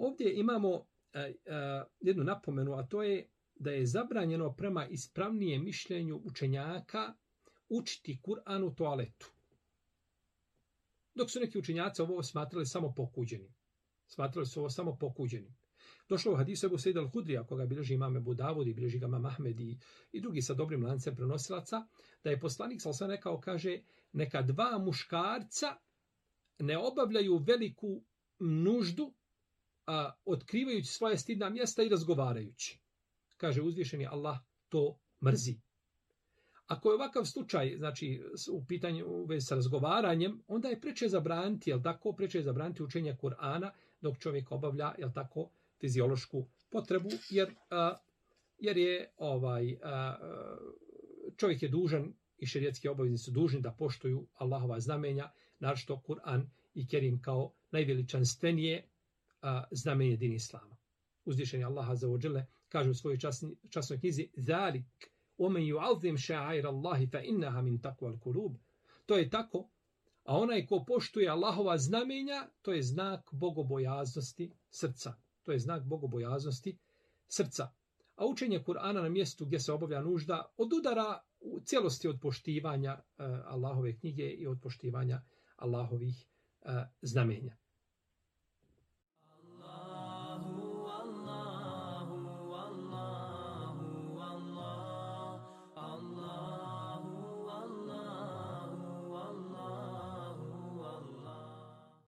ovdje imamo e, e, jednu napomenu, a to je da je zabranjeno prema ispravnije mišljenju učenjaka učiti Kur'an u toaletu. Dok su neki učenjaci ovo smatrali samo pokuđenim. Smatrali su ovo samo pokuđenim. Došlo u hadisu Ebu Sejid al-Hudrija, koga bilježi imam Ebu Davud i bilježi ga imam Ahmed i, i drugi sa dobrim lancem prenosilaca, da je poslanik sal rekao, kaže, neka dva muškarca ne obavljaju veliku nuždu, a, otkrivajući svoje stidna mjesta i razgovarajući. Kaže uzvišeni Allah, to mrzi. Ako je ovakav slučaj, znači u pitanju u vezi sa razgovaranjem, onda je preče zabraniti, jel tako, preče je zabraniti učenje Kur'ana dok čovjek obavlja, jel tako, fiziološku potrebu, jer, a, jer je ovaj a, čovjek je dužan i šerijetski obavezni su dužni da poštuju Allahova znamenja, naročito Kur'an i Kerim kao najveličanstvenije a, znamenje din Islama. je Allah za ođele kaže u svojoj časni, časnoj knjizi Zalik, omen ju alzim ša'air Allahi fa innaha min takval kulub. To je tako, a onaj ko poštuje Allahova znamenja, to je znak bogobojaznosti srca. To je znak bogobojaznosti srca. A učenje Kur'ana na mjestu gdje se obavlja nužda odudara u cijelosti od poštivanja uh, Allahove knjige i od poštivanja Allahovih uh, znamenja.